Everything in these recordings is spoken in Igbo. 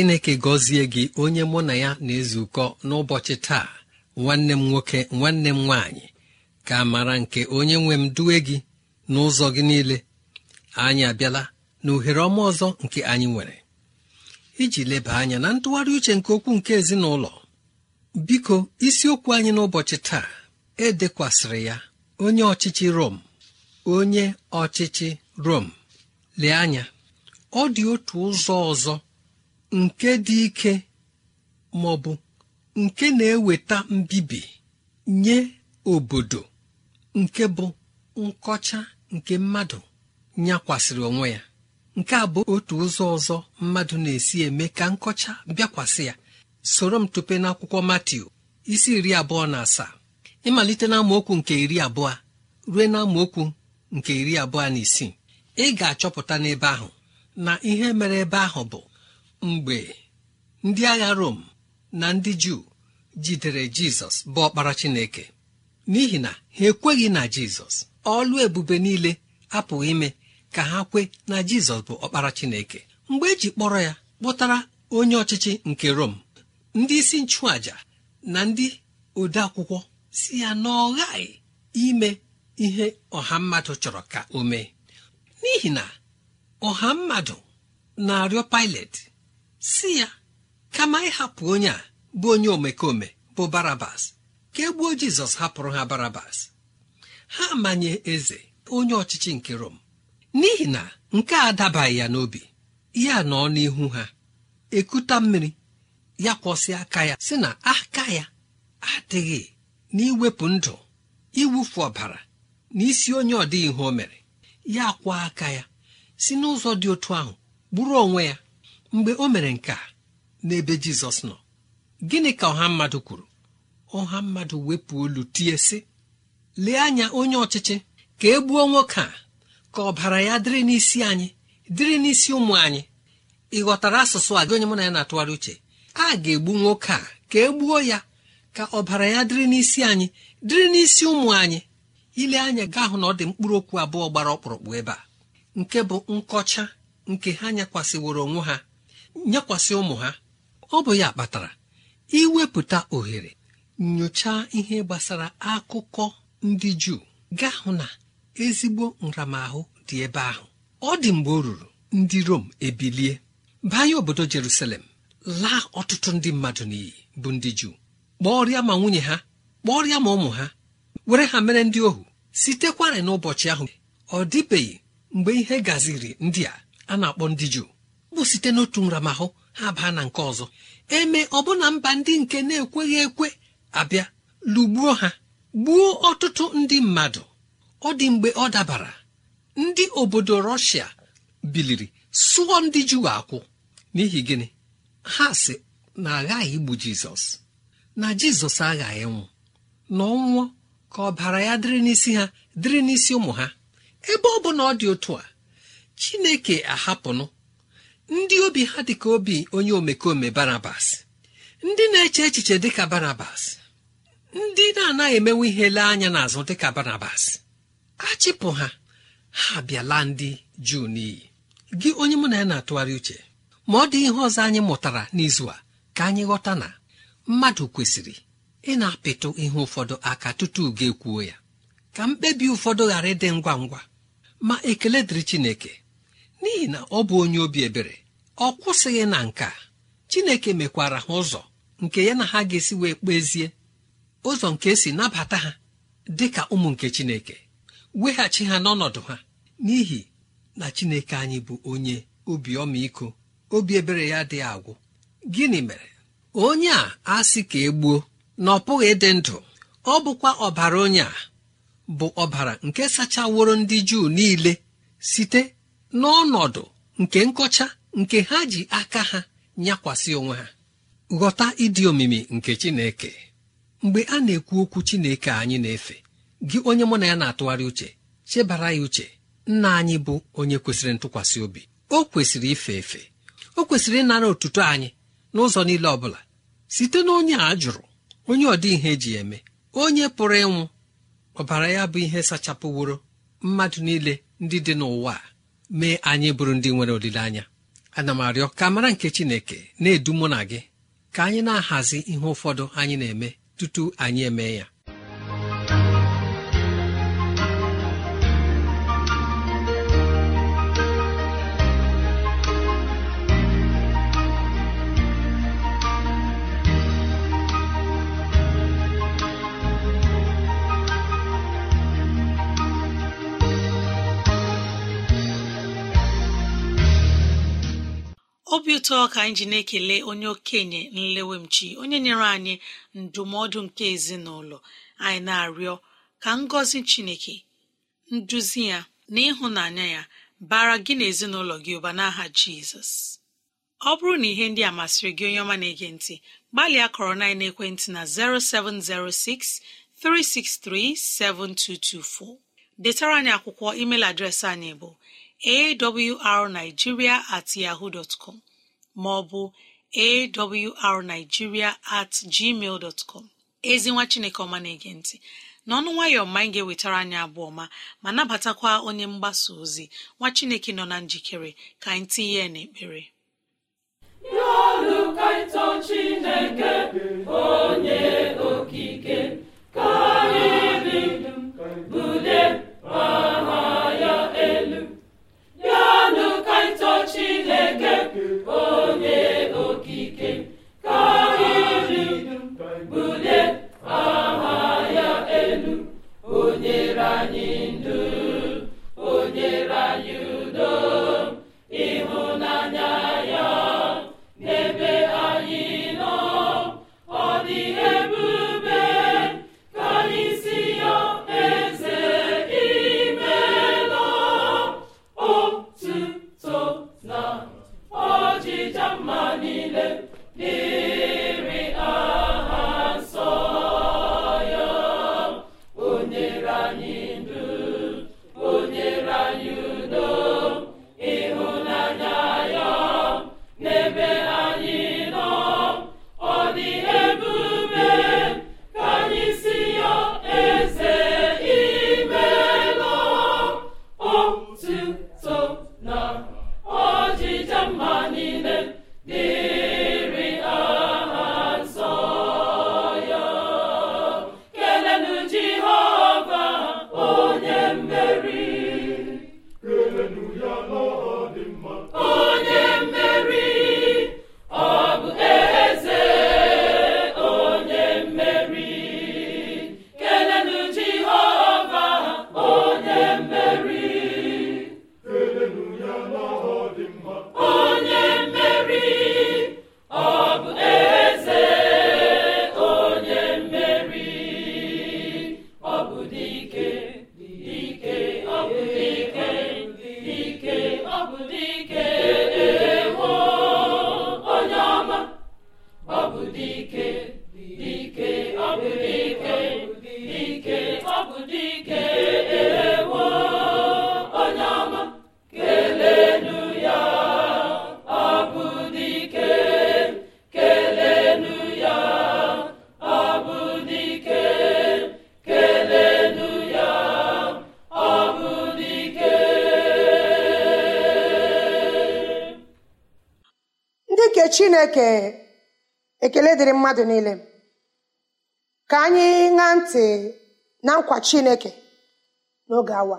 Chineke gọzie gị onye mụ na ya na-ezukọ n'ụbọchị taa. Nwanne m nwoke nwanne m nwaanyị ka mara nke onye nwe m duwe gị n'ụzọ gị niile. Anyị abịala na ohere ọma ọzọ nke anyị nwere. Iji leba anya na ntụgharị uche nke okwu nke ezinụlọ. Biko isiokwu anyị n'ụbọchị taa edekwasịrị ya. Onye ọchịchị Rom. Onye ọchịchị Rom. Lee anya ọ dị otu ụzọ ọzọ nke dị ike ma ọ bụ nke na-eweta mbibi nye obodo nke bụ nkọcha nke mmadụ nyakwasịrị onwe ya. Nke a bụ otu ụzọ ọzọ mmadụ na-esi eme ka nkọcha bịakwasị ya. Soro m tupe n'akwụkwọ Matiu isi iri abụọ na asaa. Ịmalite na amaokwu nke iri abụọ ruo na amaokwu nke iri abụọ na isii. Ị ga-achọpụta n'ebe ahụ na ihe mere ebe ahụ bụ mgbe ndị agha rom na ndị juu jidere jizọs bụ ọkpara chineke. N'ihi na ha ekweghị na jizọs ọlụ ebube niile apụghị ime ka ha kwe na jizọs bụ ọkpara chineke. Mgbe eji kpọrọ ya kpụtara onye ọchịchị nke rom ndị isi nchụaja na ndị ode akwụkwọ si ya na ọ ime ihe ọha mmadụ chọrọ ka o mee. N'ihi na ọha mmadụ na-arịọ Pilet si ya kama ịhapụ onye a bụ onye omekome bụ barabas. Ka e gbuo jizọs hapụrụ ha barabas. Ha manye eze onye ọchịchị nke rom. N'ihi na nke a adabaghị ya n'obi ya nọ n'ihu ha ekuta mmiri ya kwọsị aka ya si na aka ya adịghị n'iwepụ ndụ iwufu ọbara na isi onye ọdịghị ihe o mere. Ya kwa aka ya si n'ụzọ dị otu ahụ gburu onwe ya. Mgbe o mere nke a n'ebe jizọs nọ gịnị ka ọha mmadụ kwuru? Ọha mmadụ wepụ olu tie sị lee anya onye ọchịchị ka e gbuo nwoke a ka ọbara ya dịrị n'isi anyị dịrị n'isi ụmụ anyị. Ị ghọtara asụsụ a gị onye mụ na ya na-atụgharị uche? A ga-egbu nwoke a ka e gbuo ya ka ọbara ya dịrị n'isi anyị dịrị n'isi ụmụ anyị. Ile anya gaa hụ na ọ dị mkpụrụ okwu abụọ gbara ọkpụrụkpụ ebe a. Nke bụ nkọcha nke ha nyekwasịworo onwe ha. Nyekwasị ụmụ ha ọ bụ ya kpatara iwepụta ohere nyochaa ihe gbasara akụkọ ndị juu. Gaa hụ na ezigbo nramahụ dị ebe ahụ. Ọ dị mgbe o ruru ndị rom ebilie. Banye obodo jerusalem laa ọtụtụ ndị mmadụ n'iyi bụ ndị juu. Kpọọrịa ma nwunye ha kpọọrịa ma ụmụ ha were ha mere ndị ohu sitekwarị n'ụbọchị ahụ. Ọ dịbeghị mgbe ihe gaziri ndị a a na-akpọ ndị juu. Bụ site n'otu nramahụ ha baa na nke ọzọ. Eme ọbụna mba ndị nke na-ekweghị ekwe abịa lụgbuo ha gbuo ọtụtụ ndị mmadụ. Ọ dị mgbe ọ dabara ndị obodo rọshia biliri sụọ ndị juu akwụ. N'ihi gịnị? Ha sị na aghaghị igbu jizọs na jizọs aghaghị nwụ na ọnwụọ ka ọbara ya dịrị n'isi ha dịrị n'isi ụmụ ha. Ebe ọ bụ na ọ dị otu a chineke ahapụnụ ndị obi ha dịka obi onye omekome barabas ndị na-eche echiche dịka barabas ndị na-anaghị emenwe ihe lee anya n'azụ dịka barabas achịpụ ha. Ha bịala ndị juu n'iyi. Gị onye mụ na ya na-atụgharị uche ma ọ dị ihe ọzọ anyị mụtara n'izu a ka anyị ghọta na mmadụ kwesịrị ị na-apịtụ ihe ụfọdụ aka tutu ga-ekwuo ya. Ka mkpebi ụfọdụ ghara ịdị ngwa ngwa. Ma ekele dịrị Chineke. N'ihi na ọ bụ onye obi ebere ọ kwụsịghị na nka Chineke mekwara ha ụzọ nke ya na ha ga-esi wee kpezie ụzọ nke esi nabata ha dị ka ụmụ nke Chineke weghachi ha n'ọnọdụ ha. N'ihi na Chineke anyị bụ onye obi ọmịiko obi ebere ya dị agwụ. Gịnị mere? Onye a asị ka e gbuo na ọ pụghị ịdị ndụ. Ọ bụkwa ọbara onye a bụ ọbara nke sachaworo ndị juu niile site n'ọnọdụ nke nkọcha nke ha ji aka ha nyakwasị onwe ha. Ghọta ịdị omimi nke chineke. Mgbe a na-ekwu okwu chineke anyị na-efe gị onye mụ na ya na-atụgharị uche chebara ya uche. Nna anyị bụ onye kwesịrị ntụkwasị obi. O kwesịrị ife efe. O kwesịrị ịnara otuto anyị n'ụzọ niile ọ bụla. Site na onye a jụrụ onye ọdị ihe eji eme onye pụrụ ịnwụ ọbara ya bụ ihe sachapụworo mmadụ niile ndị dị n'ụwa mee anyị bụrụ ndị nwere olileanya. Ana m arịọ ka mara nke Chineke na-edu mụ na gị. Ka anyị na-ahazi ihe ụfọdụ anyị na-eme tutu anyị eme ya. Obi ụtọ ka anyị ji na-ekele onye okenye nlewemchi onye nyere anyị ndụmọdụ nke ezinụlọ. Anyị na-arịọ ka ngọzi chineke nduzi ya na ịhụnanya ya bara gị na ezinụlọ gị ụba n'aha jizọs. Ọ bụrụ na ihe ndị a masịrị gị onye ọma na-ege ntị gbalịa kọrọ na ekwentị na 0706 363 7224 detara anyị akwụkwọ email adreesị anyị bụ awrnigeria at yahoo dot com. Maọbụ awrnigeria at gmail dot com. Ezi nwa chineke ọma na-ege ntị. N'ọnụ nwayọọ ma anyị ga-ewetara anyị abụọ ma ma nabatakwa onye mgbasa ozi. Nwa chineke nọ na njikere ka anyị tinye ya n'ekpere. Chineke onye okike chineke ekele dịrị mmadụ niile. Ka anyị ṅaa ntị na nkwa chineke n'oge awa.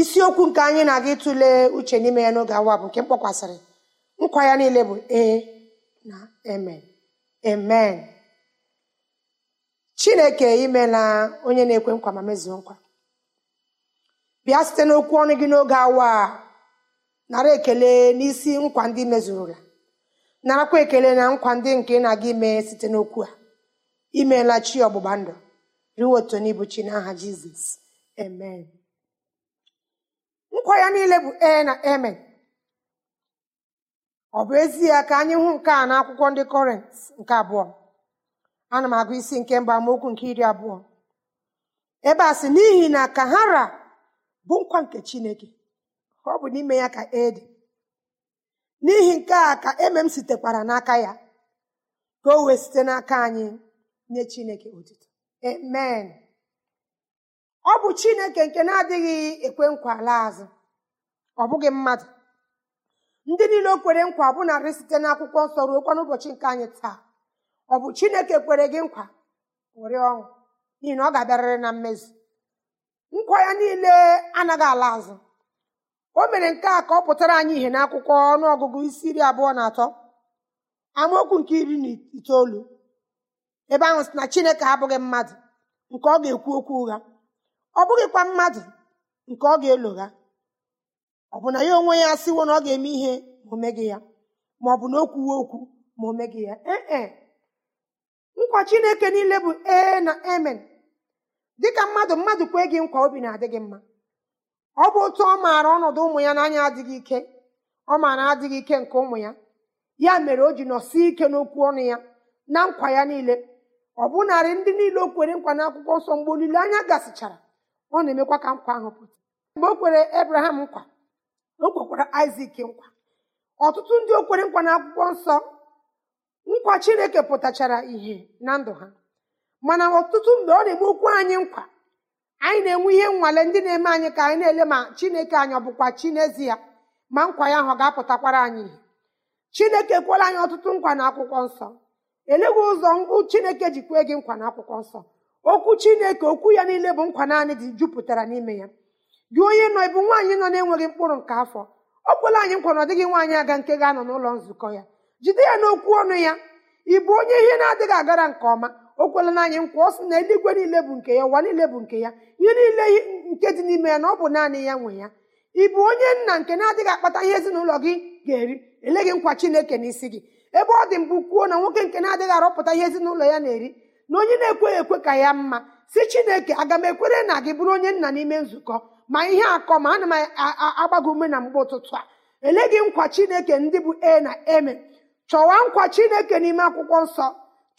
Isiokwu nke anyị na-aga ịtụle uche n'ime ya n'oge awa bụ nke mkpọkwasịrị nkwa ya niile bụ ee na amen. Amen. Chineke imela onye na-ekwe nkwa ma mezuo nkwa. Bịa site n'okwu ọnụ gị n'oge awa nara ekele n'isi nkwa ndị mezuru ya narakwa ekele na nkwa ndị nke na-aga ime site n'okwu a. Imeela chi ọgbụgba ndụ. Riwoto n'ibu chi n'aha jizọs. Amen. Nkwa ya niile bụ ee na amen ọ bụ ezie ka anyị hụ nke a n'akwụkwọ ndị kọrent nke abụọ. Ana m agụ isi nke mbụ amaokwu nke iri abụọ. Ebe a sị n'ihi na ka ha ra bụ nkwa nke chineke. Ọ bụ n'ime ya ka ede n'ihi nke a ka emem sitekwara n'aka ya ka o wee site n'aka anyị nye chineke otito amen. Ọ bụ chineke nke na-adịghị ekwe nkwa ala azụ. Ọ bụghị mmadụ. Ndị niile o kwere nkwa bụ narị site n'akwụkwọ nsọ ruokwa n'ụbọchị nke anyị taa. Ọ bụ chineke kwere gị nkwa? Were ọṅụ n'ihi na ọ ga-abịarịrị na mmezu. Nkwa ya niile anaghị ala azụ. O mere nke a ka ọ pụtara anyị ihe n'akwụkwọ ọnụọgụgụ isi iri abụọ na atọ. Amaokwu nke iri na itoolu. Ebe ahụ sị na chineke abụghị mmadụ nke ọ ga-ekwu okwu ụgha. Ọ bụghịkwa mmadụ nke ọ ga-elogha ọ bụ na ya onwe ya asịwo na ọ ga-eme ihe ma o meghị ya ma ọ bụ na o kwuwe okwu ma o meghị ya. Ee nkwa chineke niile bụ ee na emen dịka mmadụ mmadụ kwee gị nkwa obi na-adị gị mma. Ọ bụ otu ọ maara ọnọdụ ụmụ ya n'anya adịghị ike. Ọ maara adịghị ike nke ụmụ ya. Ya mere o ji nọsie ike n'okwu ọnụ ya na nkwa ya niile. Ọ bụ narị ndị niile o kwere nkwa n'akwụkwọ nsọ mgbe olileanya gasịchara ọ na-emekwa ka nkwa ahụ pụta. Mgbe o kwere ebraham nkwa o kwekwara isak nkwa. Ọtụtụ ndị o kwere nkwa n'akwụkwọ nsọ nkwa chineke pụtachara ihe na ndụ ha. Mana ọtụtụ mgbe ọ na-eme okwu anyị nkwa anyị na-enwe ihe nnwale ndị na-eme anyị ka anyị na-ele ma chineke anyị ọ bụkwa chi n'ezie ma nkwa ya ahụ ga-apụtakwara anyị. Chineke ekwela anyị ọtụtụ nkwa na akwụkwọ nsọ. Eleghị ụzọ chineke ji kwee gị nkwa na akwụkwọ nsọ. Okwu chineke okwu ya niile bụ nkwa naanị dị jupụtara n'ime ya. Gị onye nọ ịbụ nwaanyị nọ na-enweghị mkpụrụ nke afọ? O kwela anyị nkwa na ọ dịghị nwaanyị aga nke ga-anọ n'ụlọ nzukọ ya. Jide ya n'okwu ọnụ ya. Ị bụ onye ihe na-adịghị agara nke ọma? O kwela na anyị nkwa ọ sị na eluigwe niile bụ nke ya ụwa niile bụ nke ya ihe niile nke dị n'ime ya na ọ bụ naanị ya nwe ya. Ị bụ onye nna nke na-adịghị akpata ihe ezinụlọ gị ga-eri? Eleghị nkwa chineke n'isi gị. Ebe ọ dị mbụ kwuo na nwoke nke na-adịghị arụpụta ihe ezinụlọ ya na-eri na onye na-ekweghị ekwe ka ya mma si chineke aga m ekwere na gị bụrụ onye nna n'ime nzukọ? Ma ihe akọ ma ana m agbago ume na mgbe ụtụtụ a. Eleghị nkwa chineke ndị bụ e na eme chọwa nkwa chineke n'ime akwụkwọ nsọ.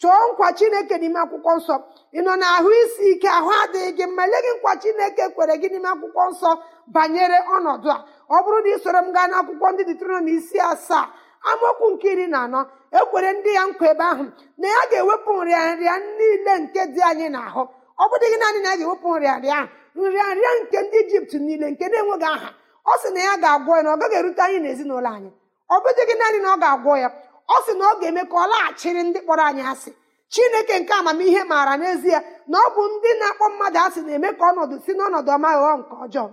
Chọọ nkwa chineke n'ime akwụkwọ nsọ. Ị nọ na ahụ isi ike ahụ adịghị gị mma. Eleghị nkwa chineke kwere gị n'ime akwụkwọ nsọ banyere ọnọdụ a. Ọ bụrụ na ị soro m gaa n'akwụkwọ ndị Deuteronomy isi asaa amaokwu nke iri na anọ ekwere ndị ya nkwa ebe ahụ na ya ga-ewepụ nrịanrịa niile nke dị anyị n'ahụ. Ọ bụdịghị naanị na ya ga-ewepụ nrịanrịa ahụ nrịanrịa nke ndị ijipt niile nke na-enweghị aha. Ọ sị na ya ga-agwọ ya na ọ gaghị erute anyị n'ezinụlọ anyị. Ọ bụdịghị naanị na ọ ga-agwọ ya. Ọ sị na ọ ga-eme ka ọ laghachiri ndị kpọrọ anyị asị. Chineke nke amamihe maara n'ezie na ọ bụ ndị na-akpọ mmadụ asị na-eme ka ọnọdụ si n'ọnọdụ ọma ghọọ nke ọjọọ.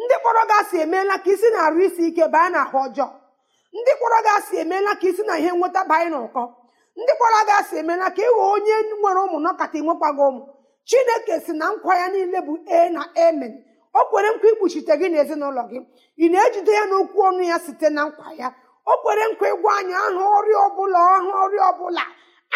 Ndị kpọrọ gị asị emeela ka isi na-arụ isi ike baa na ahụ ọjọọ. Ndị kpọrọ gị asị emeela ka isi na ihe nweta banye n'ụkọ. Ndị kpọrọ gị asị emeela ka ịghọ onye nwere ụmụ nọkata ịnwekwaghị ụmụ. Chineke si na nkwa ya niile bụ e na emen o kwere nkwa ikpuchite gị n'ezinụlọ gị. Ị na-ejide ya n'okwu ọnụ ya site na nkwa ya? O kwere nkwa ịgwa anyị aha ọrịa ọbụla ọha ọrịa ọbụla.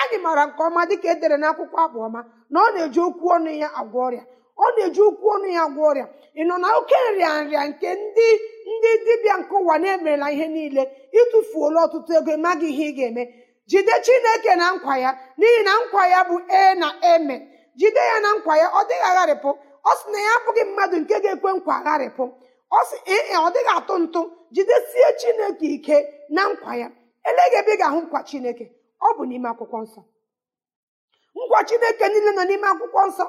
Anyị maara nke ọma dịka e dere n'akwụkwọ abụọma na ọ na-eji okwu ọnụ ya agwọ ọrịa. Ọ na-eji okwu ọnụ ya agwọ ọrịa. Ị nọ na oke nrịanrịa nke ndị ndị dibịa nke ụwa na-emerela ihe niile ịtụfuola ọtụtụ ego ịmaghị ihe ị ga-eme. Jide chineke na nkwa ya n'ihi na nkwa ya bụ e na eme. Jide ya na nkwa ya ọ dịghị agharịpụ. Ọ sị na ya abụghị mmadụ nke ga-ekwe nkwa agharịpụ. Ọ sị ee ọ dịghị atụ ntụ. Jidesie chineke ike na nkwa ya. Eleghị ebe ị ga-ahụ nkwa chineke. Ọ bụ n'ime akwụkwọ nsọ. Nkwa chineke niile nọ n'ime akwụkwọ nsọ.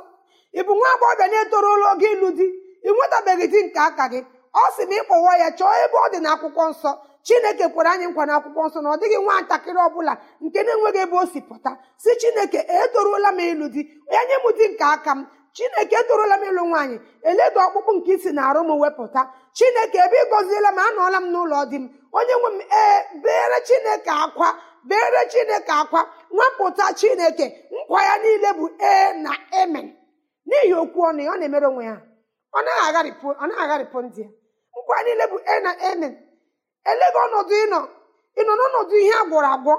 Ị bụ nwa agbọghọbịa na-etorola oge ịlụ di? Ị nwetabeghị di nke aka gị? Ọ sị ma ịkpọwa ya chọọ ebe ọ dị n'akwụkwọ nsọ. Chineke kwere anyị nkwa n'akwụkwọ nsọ na ọ dịghị nwa ntakịrị ọbụla nke na-enweghị ebe o si pụta. Si chineke etoruola m ịlụ di. Ya nye m di nke aka m. chineke etoruola m ịlụ nwaanyị. Eledo ọkpụkpụ nke isi na-arụ m wepụta. Chineke ebe ị gọziela m anọọla m n'ụlọ di m. Onye nwe m ee bere chineke akwa bere chineke akwa nwapụta chineke. Nkwa ya niile bụ ee na emen n'ihi okwu ọnụ ya ọ na-emere onwe ya. Ọ naghị agharịpụ ndị ya nkwa niile bụ e na emen eleghị ọnọdụ ịnọ ịnọ n'ọnọdụ ihe a gwọrọ agwọ.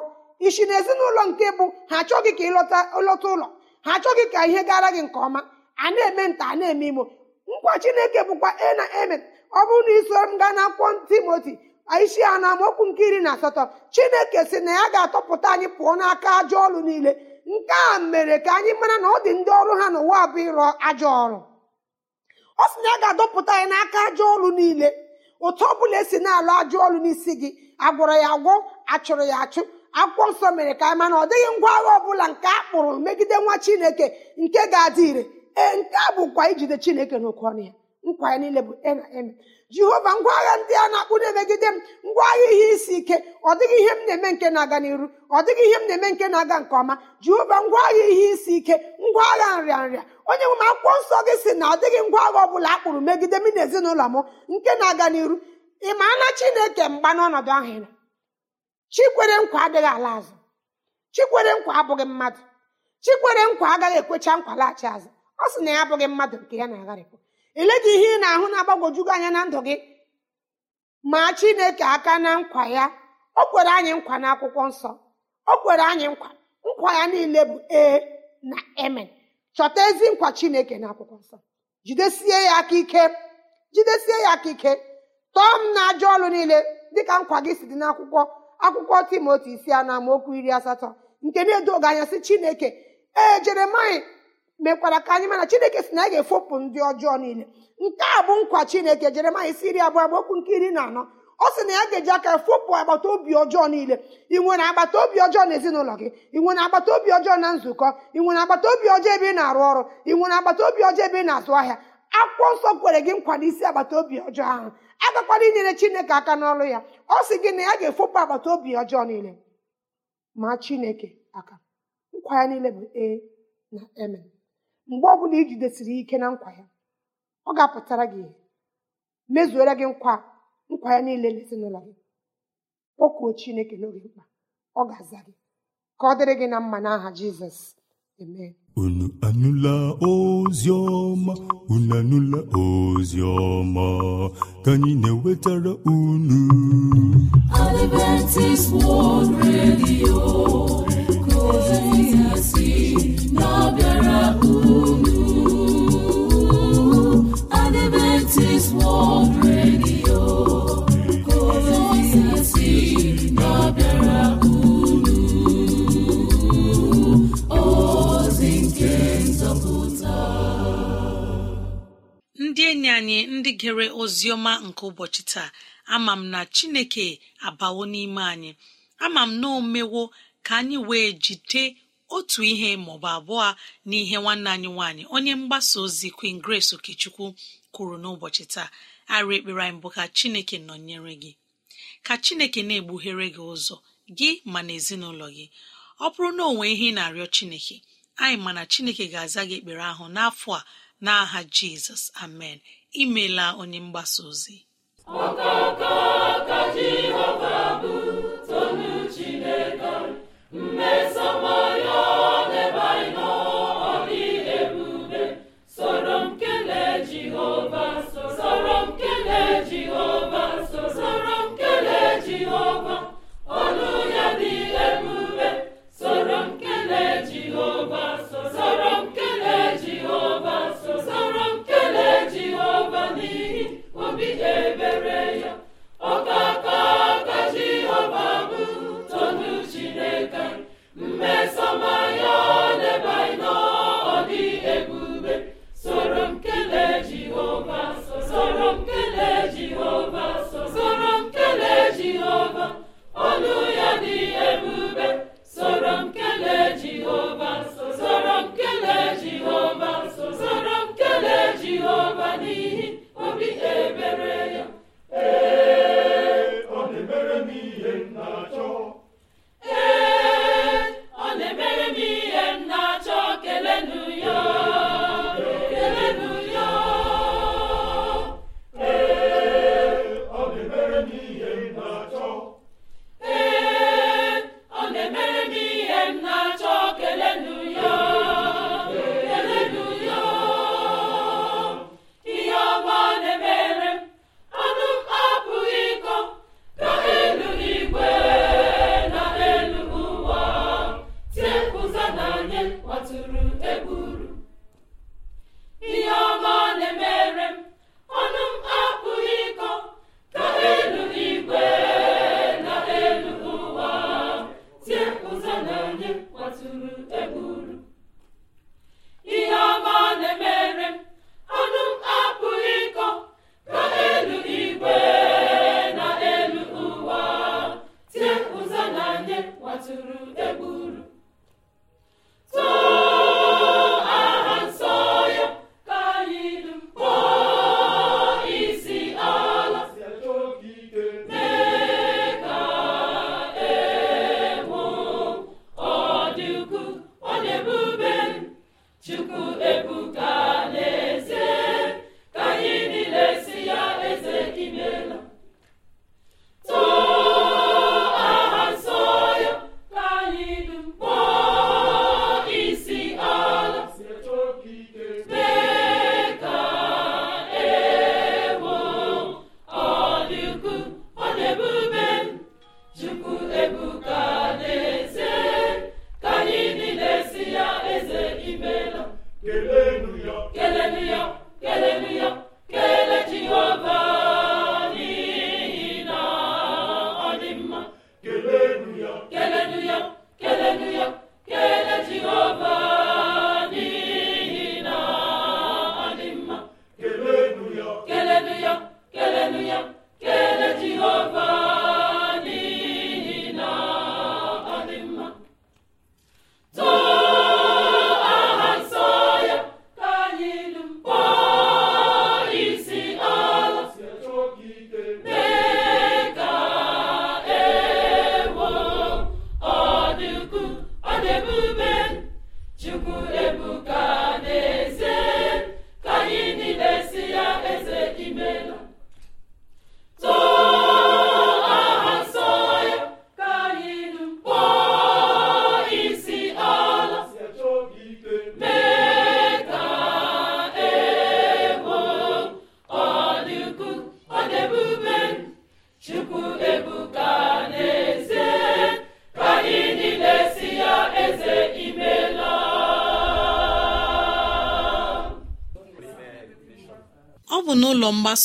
Isi na ezinụlọ nke bụ ha achọghị ka ịlọta ụlọ. Ha achọghị ka ihe gara gị nke ọma. A na-eme nta a na-eme imo. Nkwa chineke bụkwa e na emen ọ bụrụ na isoro m gaa n'akwụkwọ timoti isi a na amaokwu nke iri na asatọ chineke si na ya ga-atọpụta anyị pụọ n'aka ajọ ọrụ niile. Nke a mere ka anyị mara na ọ dị ndị ọrụ ha n'ụwa bụ ịrụ ajọ ọrụ. Ọ sị na ya ga-adọpụta anyị n'aka ajọ ọrụ niile. Otu ọ bụla esi na-alụ ajọ ọrụ n'isi gị agwọrọ ya agwọ achụrụ ya achụ. Akwụkwọ nsọ mere ka anyị mana ọ dịghị ngwa agha ọbụla nke a kpụrụ megide nwa chineke nke ga-adị ire. Ee nke a bụkwa ijide chineke n'oke ọnụ ya. Nkwa ya niile bụ eme. Jehova ngwa agha ndị a na-akpụ na-emegide m ngwa agha ihe isi ike. Ọ dịghị ihe m na-eme nke na-aga n'iru ọ dịghị ihe m na-eme nke na-aga nke ọma. Jehova ngwa agha ihe isi ike ngwa agha nrịa nrịa. Onye nwe m akwụkwọ nsọ gị si na ọ dịghị ngwa agha ọ bụla a kpụrụ megide m na ezinụlọ m nke na-aga n'iru. Ị ma na chineke mgba n'ọnọdụ ahụ nọ? Chikwere nkwa adịghị ala azụ. Chikwere nkwa abụghị mmadụ. Chikwere nkwa agaghị ekwecha nkwa laghachi azụ. Ọ sị na ya abụghị mmadụ nke ya na-agharịpụ. Eleghị ihe ị na-ahụ na-agbagwojugo anya na ndụ gị? Ma chineke aka na nkwa ya. O kwere anyị nkwa n'akwụkwọ nsọ. O kwere anyị nkwa. Nkwa ya niile bụ ee na emen chọta ezi nkwa chineke n'akwụkwọ nsọ. Jidesie ya aka ike. Jidesie ya aka ike. Tọọ m na ajọ ọlụ niile dịka nkwa gị si dị n'akwụkwọ akwụkwọ timoti isi a na amaokwu iri asatọ nke na-edoga anya si chineke ee jeremaya mekwara ka anyị mana chineke si na ya ga-efopụ ndị ọjọọ niile. Nke a bụ nkwa chineke jeremaya isi iri abụọ amaokwu nke iri na anọ. Ọ sị na ya ga-eji aka fopụ agbata obi ọjọọ niile. Ị nwere agbata obi ọjọọ n'ezinụlọ gị? Ị nwere agbata obi ọjọọ na nzukọ? Ị nwere agbata obi ọjọọ ebe ị na-arụ ọrụ? Ị nwere agbata obi ọjọọ ebe ị na-azụ ahịa? Akwụkwọ nsọ kwere gị nkwa n'isi agbata obi ọjọọ ahụ. Agakwala inyere chineke aka n'ọrụ ya. Ọ sị gị na ya ga-efopụ agbata obi ọjọọ niile. Ma chineke aka. Nkwa ya niile bụ ee na eme mgbe ọbụla ijidesiri ike na nkwa ya ọ ga-apụtara gị mezuere gị nkwa nkwa ya niile n'ezinụlọ gị. Kpọkuo chineke n'oge mkpa ọ ga-aza gị. Ka ọ dịrị gị na mma n'aha jizọs. Amen. Unu anụla ozi ọma? Unu anụla ozi ọma? Ka anyị na-ewetara unu. Adventist World Radio gere oziọma nke ụbọchị taa. Ama m na chineke abawo n'ime anyị. Ama m na o mewo ka anyị wee jide otu ihe maọbụ abụọ n'ihe nwanne anyị nwaanyị onye mgbasa ozi Queen Grace Okechukwu kwuru n'ụbọchị taa. Arụ ekpere anyị bụ ka chineke nọnyere gị ka chineke na-egbughere gị ụzọ gị ma na ezinụlọ gị. Ọ bụrụ na o nwee ihe ị na-arịọ chineke anyị mana chineke ga-aza gị ekpere ahụ n'afọ a n'aha jizọs. Amen. imela onye mgbasa ozi.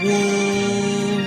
gboo